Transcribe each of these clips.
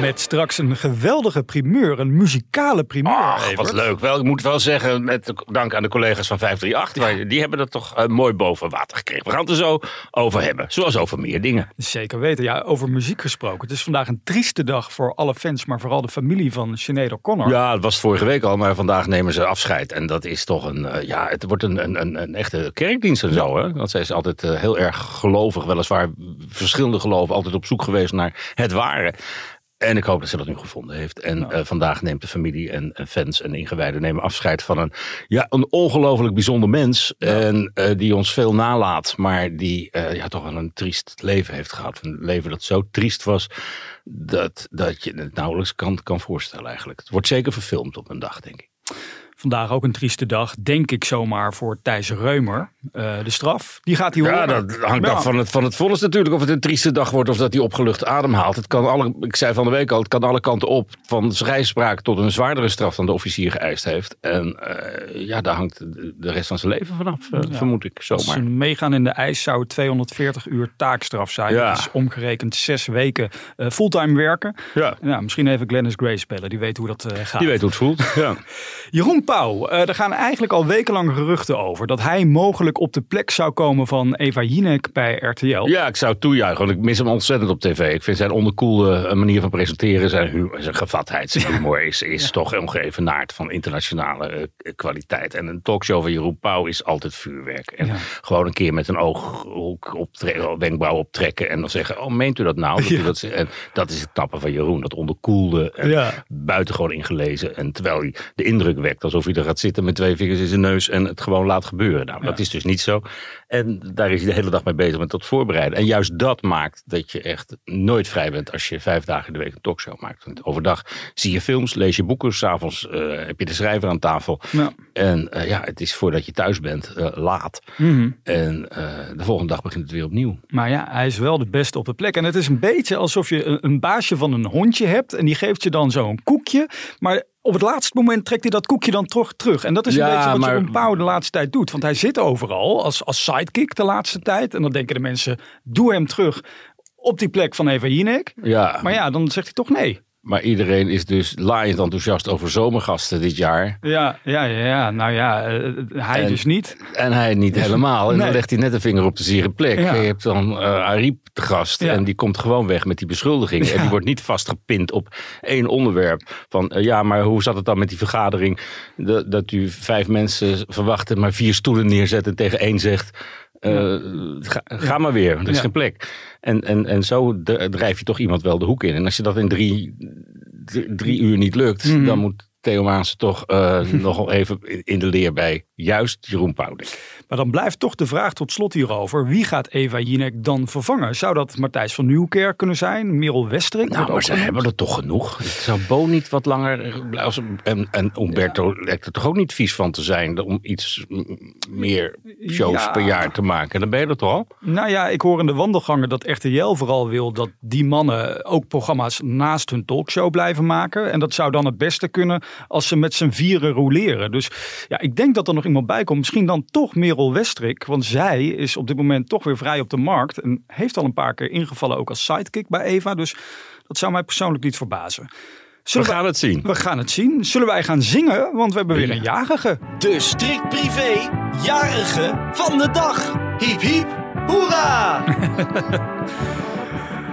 Met straks een geweldige primeur, een muzikale primeur. Ach, Evert. wat leuk. Wel, ik moet wel zeggen, met dank aan de collega's van 538, maar die hebben dat toch eh, mooi boven water gekregen. We gaan het er zo over hebben, zoals over meer dingen. Zeker weten. Ja, over muziek gesproken. Het is vandaag een trieste dag voor alle fans, maar vooral de familie van Sinead O'Connor. Ja, het was vorige week al, maar vandaag nemen ze afscheid. En dat is toch een, eh, ja, het wordt een, een, een, een echte kerkdienst en zo. Hè? Want zij is altijd eh, heel erg gelovig, weliswaar verschillende geloven, altijd op zoek geweest naar het ware. En ik hoop dat ze dat nu gevonden heeft. En eh, vandaag neemt de familie en, en fans en ingewijden nemen afscheid van een, ja, een ongelooflijk bijzonder mens. En eh, die ons veel nalaat, maar die eh, ja, toch wel een triest leven heeft gehad. Een leven dat zo triest was dat, dat je het nauwelijks kan, kan voorstellen eigenlijk. Het wordt zeker verfilmd op een dag, denk ik. Vandaag ook een trieste dag, denk ik zomaar, voor Thijs Reumer. Eh, de straf, die gaat hij Ja, horen. dat hangt Ja. af van het, van het vonnis natuurlijk. Of het een trieste dag wordt of dat hij opgelucht ademhaalt. Het kan alle, ik zei van de week al, het kan alle kanten op. Van vrijspraak tot een zwaardere straf dan de officier geëist heeft. En eh, ja, daar hangt de rest van zijn leven vanaf, eh, vermoed ik Als zomaar. ze meegaan in de ijs zou het 240 uur taakstraf zijn. Ja. Dat is omgerekend zes weken fulltime werken. Ja, Ja, misschien even Glennis Grace spelen, die weet hoe dat gaat. die weet hoe het voelt. Ja. Jeroen Pauw, eh, er gaan eigenlijk al wekenlang geruchten over dat hij mogelijk op de plek zou komen van Eva Jinek bij RTL. ja, ik zou toejuichen, want ik mis hem ontzettend op tv. Ik vind zijn onderkoelde eh, manier van presenteren, zijn, zijn gevatheid, zijn humor is, is toch ongeëvenaard van internationale eh, kwaliteit. En een talkshow van Jeroen Pauw is altijd vuurwerk. En Ja. gewoon een keer met een ooghoek optre- wenkbrauw optrekken en dan zeggen, oh meent u dat nou? Dat u dat, en dat is het knappe van Jeroen, dat onderkoelde en Ja. buitengewoon ingelezen. En terwijl hij de indruk wekt alsof hij er gaat zitten met twee vingers in zijn neus en het gewoon laat gebeuren. Nou, dat is dus niet zo. En daar is hij de hele dag mee bezig met dat voorbereiden. En juist dat maakt dat je echt nooit vrij bent als je vijf dagen in de week een talkshow maakt. Want overdag zie je films, lees je boeken, s'avonds avonds heb je de schrijver aan tafel. Ja. En eh, ja, het is voordat je thuis bent eh, laat. Mhm. En de volgende dag begint het weer opnieuw. Maar ja, hij is wel de beste op de plek. En het is een beetje alsof je een, een baasje van een hondje hebt. En die geeft je dan zo'n koekje. Maar op het laatste moment trekt hij dat koekje dan toch terug. En dat is een Ja, beetje wat maar- Jeroen Pauw de laatste tijd doet. Want hij zit overal als, als sidekick de laatste tijd. En dan denken de mensen, doe hem terug op die plek van Eva Jinek. Ja, Maar ja, dan zegt hij toch nee. Maar iedereen is dus laaiend enthousiast over zomergasten dit jaar. Ja, ja, ja, nou ja, eh, hij En- dus niet. En hij niet helemaal. En Nee. dan legt hij net een vinger op de zere plek. Ja. Je hebt dan eh Ariep te gast. Ja. En die komt gewoon weg met die beschuldiging. En die wordt niet vastgepind op één onderwerp. Van eh, ja, maar hoe zat het dan met die vergadering? Dat, dat u vijf mensen verwacht en maar vier stoelen neerzet en tegen één zegt. Eh, ga, ga maar weer, er is geen plek. En, en, en zo drijf je toch iemand wel de hoek in. En als je dat in drie, drie, drie uur niet lukt, Mhm. dan moet Theo toch eh, nog wel even in- de leer bij juist Jeroen ik. Maar dan blijft toch de vraag tot slot hierover. Wie gaat Eva Jinek dan vervangen? Zou dat Matthijs van Nieuwkerk kunnen zijn? Merel Westrik? Nou, maar ze genoemd. hebben er toch genoeg. Het zou Bo niet wat langer blijven. En, en Umberto lijkt er toch ook niet vies van te zijn om iets mm, meer shows Ja. per jaar te maken. Dan ben je er toch al? Nou ja, ik hoor in de wandelgangen dat RTL vooral wil dat die mannen ook programma's naast hun talkshow blijven maken. En dat zou dan het beste kunnen als ze met z'n vieren roleren. Dus ja, ik denk dat er nog iemand bij komt. Misschien dan toch Merel Westrik. Want zij is op dit moment toch weer vrij op de markt. En heeft al een paar keer ingevallen ook als sidekick bij Eva. Dus dat zou mij persoonlijk niet verbazen. We gaan het zien. we gaan het zien. Zullen wij gaan zingen? Want we hebben weer een jarige. De strikt privé jarige van de dag. Hiep hiep, hoera!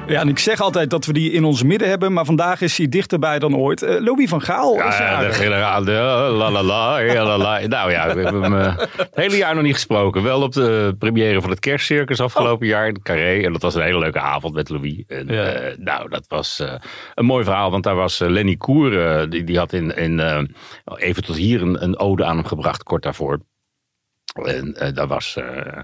Ja, en ik zeg altijd dat we die in ons midden hebben, maar vandaag is hij dichterbij dan ooit. Uh, Louis van Gaal is Ja, de generaal. de- La la la, ja, la la. Nou ja, we hebben hem eh, het hele jaar nog niet gesproken. Wel op de première van het kerstcircus afgelopen jaar in Carré. En dat was een hele leuke avond met Louis. En, Ja. eh, nou, dat was eh, een mooi verhaal. Want daar was eh, Lenny Koer, eh, die, die had in, in eh, even tot hier een, een ode aan hem gebracht, kort daarvoor. En eh, daar was eh,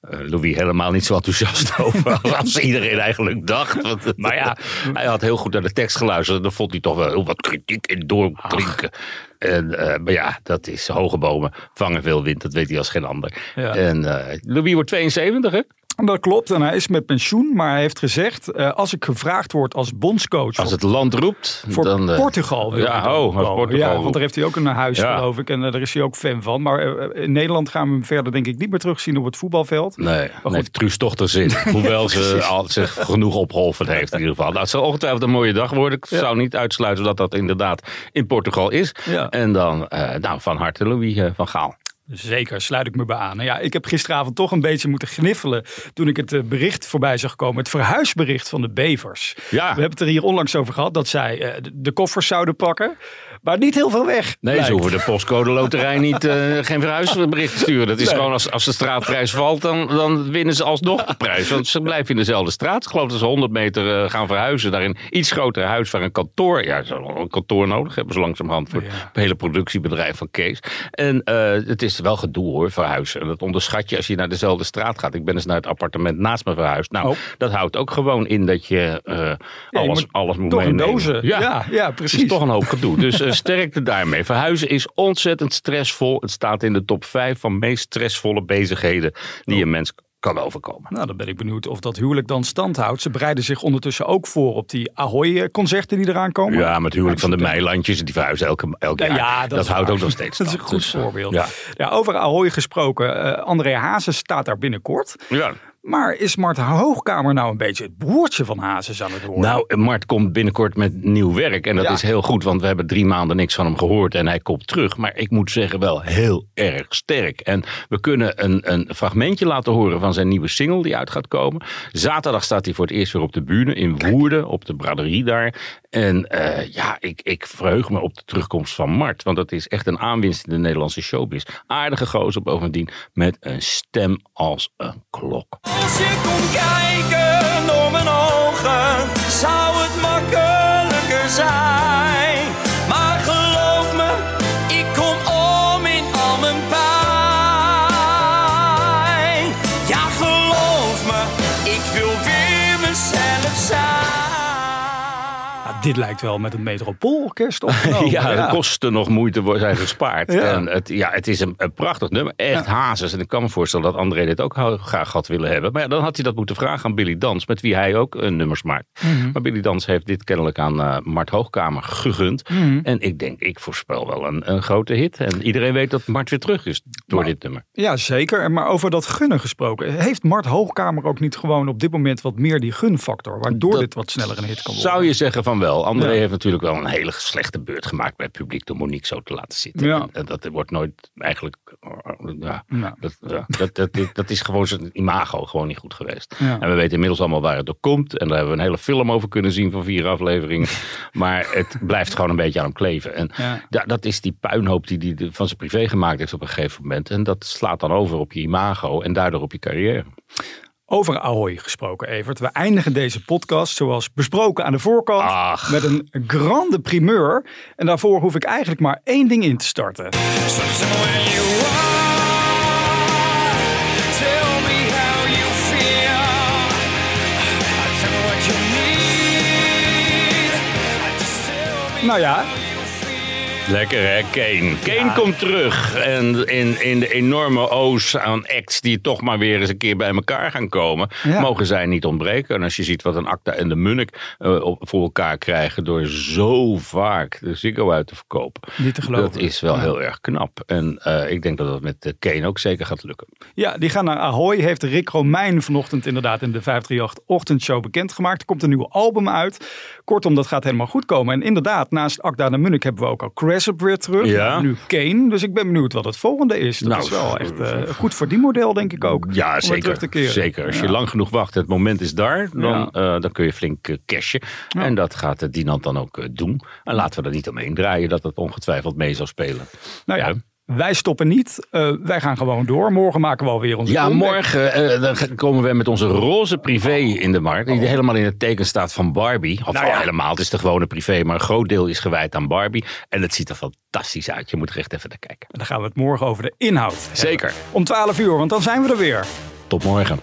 Louis helemaal niet zo enthousiast over als iedereen eigenlijk dacht. Maar ja, hij had heel goed naar de tekst geluisterd. En dan vond hij toch wel heel wat kritiek in doorklinken. En, maar ja, dat is hoge bomen vangen veel wind. Dat weet hij als geen ander. Ja. En Louis wordt 72 hè? Dat klopt en hij is met pensioen, maar hij heeft gezegd, eh, als ik gevraagd word als bondscoach Als het land roept, voor dan... eh, Portugal. wil ja, dan oh, als. Portugal Ja, want daar heeft hij ook een huis, Ja. geloof ik. En eh, daar is hij ook fan van. Maar in Nederland gaan we hem verder denk ik niet meer terugzien op het voetbalveld. Nee, goed. nee Truus toch er zin. Hoewel ze al zich genoeg opgeholpen heeft in ieder geval. Nou, het zal ongetwijfeld een mooie dag worden. Ik Ja. zou niet uitsluiten dat dat inderdaad in Portugal is. En dan, nou, van harte Louis van Gaal. Zeker, sluit ik me bij aan. Nou Ja, ik heb gisteravond toch een beetje moeten gniffelen toen ik het eh, bericht voorbij zag komen. Het verhuisbericht van de Bevers. Ja. We hebben het er hier onlangs over gehad dat zij eh, de- de koffers zouden pakken. Maar niet heel veel weg. Nee, ze hoeven de postcode loterij niet, eh, geen verhuisbericht te sturen. Dat is Nee. gewoon als, als de straatprijs valt, dan, dan winnen ze alsnog de prijs. Want ze blijven in dezelfde straat. Ik geloof dat ze 100 meter eh, gaan verhuizen naar een iets groter huis waar een kantoor. Ja, ze een kantoor nodig hebben, zo langzamerhand voor Ja. het hele productiebedrijf van Kees. En eh, het is wel gedoe hoor, verhuizen. En dat onderschat je als je naar dezelfde straat gaat. Ik ben eens naar het appartement naast me verhuisd. Nou, Oh. dat houdt ook gewoon in dat je je alles, moet alles moet Toch een meenemen. dozen. Ja, ja, ja, Het precies. is toch een hoop gedoe. Dus sterkte daarmee. Verhuizen is ontzettend stressvol. Het staat in de top 5 van meest stressvolle bezigheden die een mens kan overkomen. Nou, dan ben ik benieuwd of dat huwelijk dan stand houdt. Ze bereiden zich ondertussen ook voor op die Ahoy-concerten die eraan komen. Ja, met het huwelijk van de Meilandjes. Die verhuizen elke, elk Ja, jaar. ja, dat houdt waar. ook nog steeds Dat is een stand. goed Dus, eh, voorbeeld. Ja. Ja, over Ahoy gesproken. eh, André Hazes staat daar binnenkort. ja. Maar is Mart Hoogkamer nou een beetje het broertje van Hazes aan het worden? Nou, Mart komt binnenkort met nieuw werk. En dat Ja. is heel goed, want we hebben drie maanden niks van hem gehoord. En hij komt terug. Maar ik moet zeggen, wel heel erg sterk. En we kunnen een, een fragmentje laten horen van zijn nieuwe single die uit gaat komen. Zaterdag staat hij voor het eerst weer op de bühne in Woerden, op de braderie daar. En eh, ja, ik, ik verheug me op de terugkomst van Mart. Want dat is echt een aanwinst in de Nederlandse showbiz. Aardige gozer bovendien, met een stem als een klok. Als je kon kijken door mijn ogen, zou het makkelijker zijn. Maar geloof me, ik kom om in al mijn pijn. Ja, geloof me, ik wil weer mezelf zijn. Ja, dit lijkt wel met een metropoolorkest opgenomen. Ja, de kosten nog moeite zijn gespaard. Ja. En het, ja, het is een, een prachtig nummer. Echt hazes. En ik kan me voorstellen dat André dit ook graag had willen hebben. Maar ja, dan had hij dat moeten vragen aan Billy Dans. Met wie hij ook een nummers maakt. Mhm. Maar Billy Dans heeft dit kennelijk aan eh, Mart Hoogkamer gegund. Mhm. En ik denk, ik voorspel wel een, een grote hit. En iedereen weet dat Mart weer terug is door Maar- dit nummer. Ja, zeker. Maar over dat gunnen gesproken. Heeft Mart Hoogkamer ook niet gewoon op dit moment wat meer die gunfactor? Waardoor Dat dit wat sneller een hit kan worden? Zou je zeggen van wel. André Ja. heeft natuurlijk wel een hele slechte beurt gemaakt bij het publiek door Monique zo te laten zitten. Ja. En, en dat wordt nooit eigenlijk. Ja, dat, ja, dat, dat, dat, dat is gewoon zijn imago gewoon niet goed geweest. Ja. En we weten inmiddels allemaal waar het door komt. En daar hebben we een hele film over kunnen zien van vier afleveringen. maar het blijft gewoon een beetje aan hem kleven. En dat is die puinhoop die hij van zijn privé gemaakt heeft op een gegeven moment. En dat slaat dan over op je imago en daardoor op je carrière. Over Ahoy gesproken, Evert. We eindigen deze podcast zoals besproken aan de voorkant Ach. met een grande primeur. En daarvoor hoef ik eigenlijk maar één ding in te starten. Nou ja. Lekker hè, Kane. Kane komt terug. En in, in de enorme oos aan acts die toch maar weer eens een keer bij elkaar gaan komen, Ja. mogen zij niet ontbreken. En als je ziet wat een Acta en de Munnik eh, voor elkaar krijgen door zo vaak de Ziggo uit te verkopen. Niet te geloven. Dat is wel Ja. heel erg knap. En eh, ik denk dat dat met eh, Kane ook zeker gaat lukken. Ja, die gaan naar Ahoy. Heeft Rick Romein vanochtend inderdaad in de 538 ochtendshow bekendgemaakt. Er komt een nieuw album uit. Kortom, dat gaat helemaal goed komen. En inderdaad, naast Akda de Munnik hebben we ook al Crazy Wessep weer terug. Ja. Nu Kane. Dus ik ben benieuwd wat het volgende is. Dat Nou, is wel echt eh, goed voor die model, denk ik ook. Ja, zeker. zeker. Als je Ja. lang genoeg wacht, het moment is daar, dan, Ja. eh, dan kun je flink eh, cashen. En dat gaat uh, Dinant dan ook eh, doen. En laten we er niet omheen draaien dat het ongetwijfeld mee zal spelen. Nou Ja. Wij stoppen niet. Eh, wij gaan gewoon door. Morgen maken we alweer onze Ja, comeback. morgen eh, dan komen we met onze roze privé in de markt. Die helemaal in het teken staat van Barbie. Of Nou ja. oh, helemaal, het is de gewone privé. Maar een groot deel is gewijd aan Barbie. En het ziet er fantastisch uit. Je moet er echt even naar kijken. En dan gaan we het morgen over de inhoud hebben. Zeker. Om 12 uur, want dan zijn we er weer. Tot morgen.